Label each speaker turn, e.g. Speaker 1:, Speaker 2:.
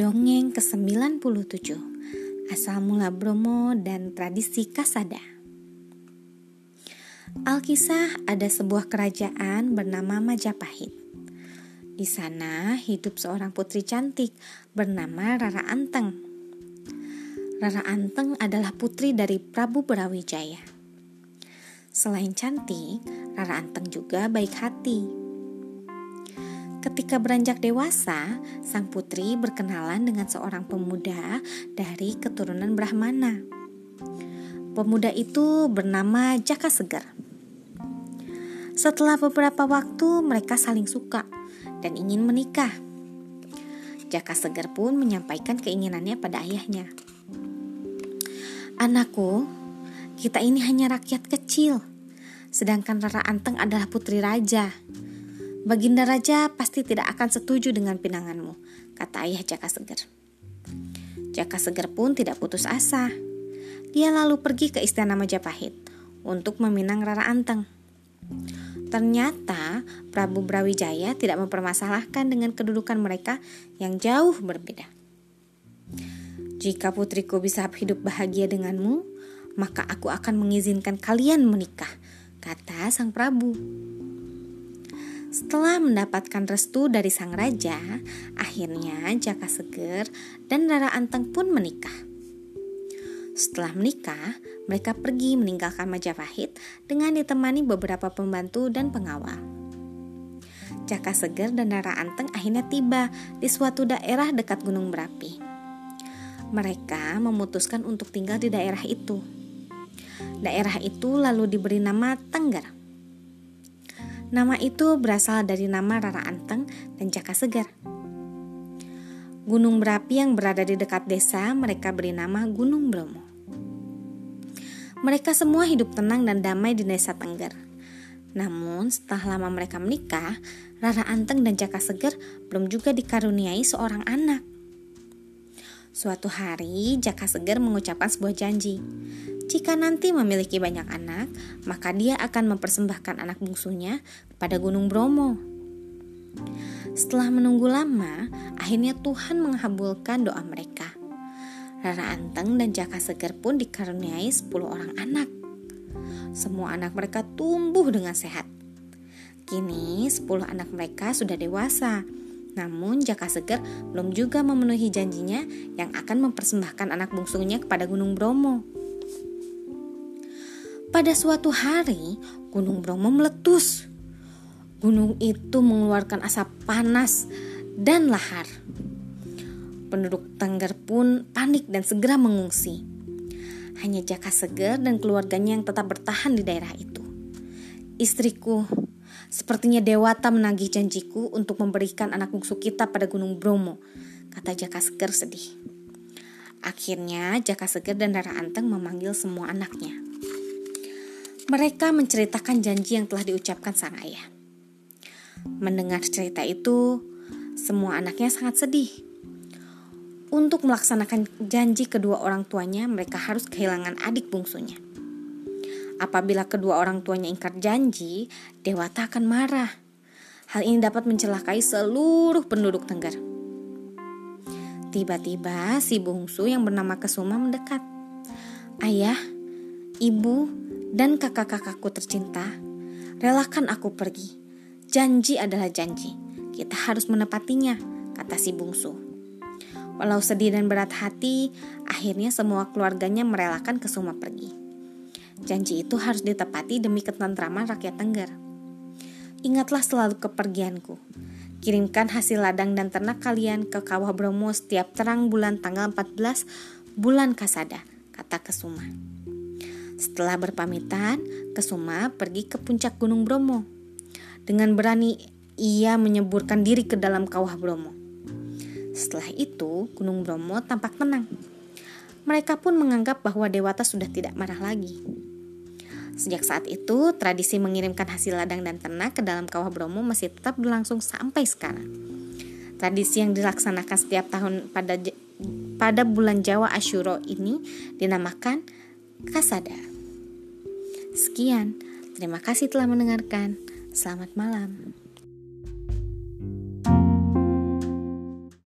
Speaker 1: Dongeng ke-97. Asal mula Bromo dan tradisi Kasada. Alkisah ada sebuah kerajaan bernama Majapahit. Di sana hidup seorang putri cantik bernama Rara Anteng. Rara Anteng adalah putri dari Prabu Brawijaya. Selain cantik, Rara Anteng juga baik hati Ketika beranjak dewasa, sang putri berkenalan dengan seorang pemuda dari keturunan Brahmana. Pemuda itu bernama Jaka Segar. Setelah beberapa waktu, mereka saling suka dan ingin menikah. Jaka Segar pun menyampaikan keinginannya pada ayahnya. Anakku, kita ini hanya rakyat kecil, sedangkan Rara Anteng adalah putri raja. Baginda Raja pasti tidak akan setuju dengan pinanganmu, kata ayah Jaka Seger. Jaka Seger pun tidak putus asa. Dia lalu pergi ke istana Majapahit untuk meminang Rara Anteng. Ternyata Prabu Brawijaya tidak mempermasalahkan dengan kedudukan mereka yang jauh berbeda. Jika putriku bisa hidup bahagia denganmu, maka aku akan mengizinkan kalian menikah, kata sang Prabu. Setelah mendapatkan restu dari sang raja, akhirnya Jaka Seger dan Rara Anteng pun menikah. Setelah menikah, mereka pergi meninggalkan Majapahit dengan ditemani beberapa pembantu dan pengawal. Jaka Seger dan Rara Anteng akhirnya tiba di suatu daerah dekat Gunung Berapi. Mereka memutuskan untuk tinggal di daerah itu. Daerah itu lalu diberi nama Tengger. Nama itu berasal dari nama Rara Anteng dan Jaka Segar. Gunung berapi yang berada di dekat desa mereka beri nama Gunung Bromo. Mereka semua hidup tenang dan damai di desa Tengger. Namun setelah lama mereka menikah, Rara Anteng dan Jaka Segar belum juga dikaruniai seorang anak. Suatu hari, Jaka Segar mengucapkan sebuah janji. Jika nanti memiliki banyak anak, maka dia akan mempersembahkan anak bungsunya kepada Gunung Bromo. Setelah menunggu lama, akhirnya Tuhan mengabulkan doa mereka. Rara Anteng dan Jaka Seger pun dikaruniai 10 orang anak. Semua anak mereka tumbuh dengan sehat. Kini 10 anak mereka sudah dewasa. Namun Jaka Seger belum juga memenuhi janjinya yang akan mempersembahkan anak bungsunya kepada Gunung Bromo. Pada suatu hari, Gunung Bromo meletus. Gunung itu mengeluarkan asap panas dan lahar. Penduduk Tengger pun panik dan segera mengungsi. Hanya Jaka Seger dan keluarganya yang tetap bertahan di daerah itu. Istriku, sepertinya Dewata menagih janjiku untuk memberikan anak bungsu kita pada Gunung Bromo, kata Jaka Seger sedih. Akhirnya Jaka Seger dan Rara Anteng memanggil semua anaknya. Mereka menceritakan janji yang telah diucapkan sang ayah. Mendengar cerita itu, semua anaknya sangat sedih. Untuk melaksanakan janji kedua orang tuanya, mereka harus kehilangan adik bungsunya. Apabila kedua orang tuanya ingkar janji, Dewata akan marah. Hal ini dapat mencelakai seluruh penduduk Tengger. Tiba-tiba si bungsu yang bernama Kesuma mendekat. Ayah, ibu, dan kakak-kakakku tercinta, relakan aku pergi. Janji adalah janji. Kita harus menepatinya, kata si bungsu. Walau sedih dan berat hati, akhirnya semua keluarganya merelakan Kesuma pergi. Janji itu harus ditepati demi ketentraman rakyat Tengger. Ingatlah selalu kepergianku. Kirimkan hasil ladang dan ternak kalian ke Kawah Bromo setiap terang bulan tanggal 14 bulan Kasada, kata Kesuma. Setelah berpamitan, Kesuma pergi ke puncak Gunung Bromo. Dengan berani ia menyeburkan diri ke dalam kawah Bromo. Setelah itu, Gunung Bromo tampak tenang. Mereka pun menganggap bahwa Dewata sudah tidak marah lagi. Sejak saat itu, tradisi mengirimkan hasil ladang dan ternak ke dalam kawah Bromo masih tetap berlangsung sampai sekarang. Tradisi yang dilaksanakan setiap tahun pada pada bulan Jawa Ashuro ini dinamakan Kasada. Sekian, terima kasih telah mendengarkan. Selamat malam.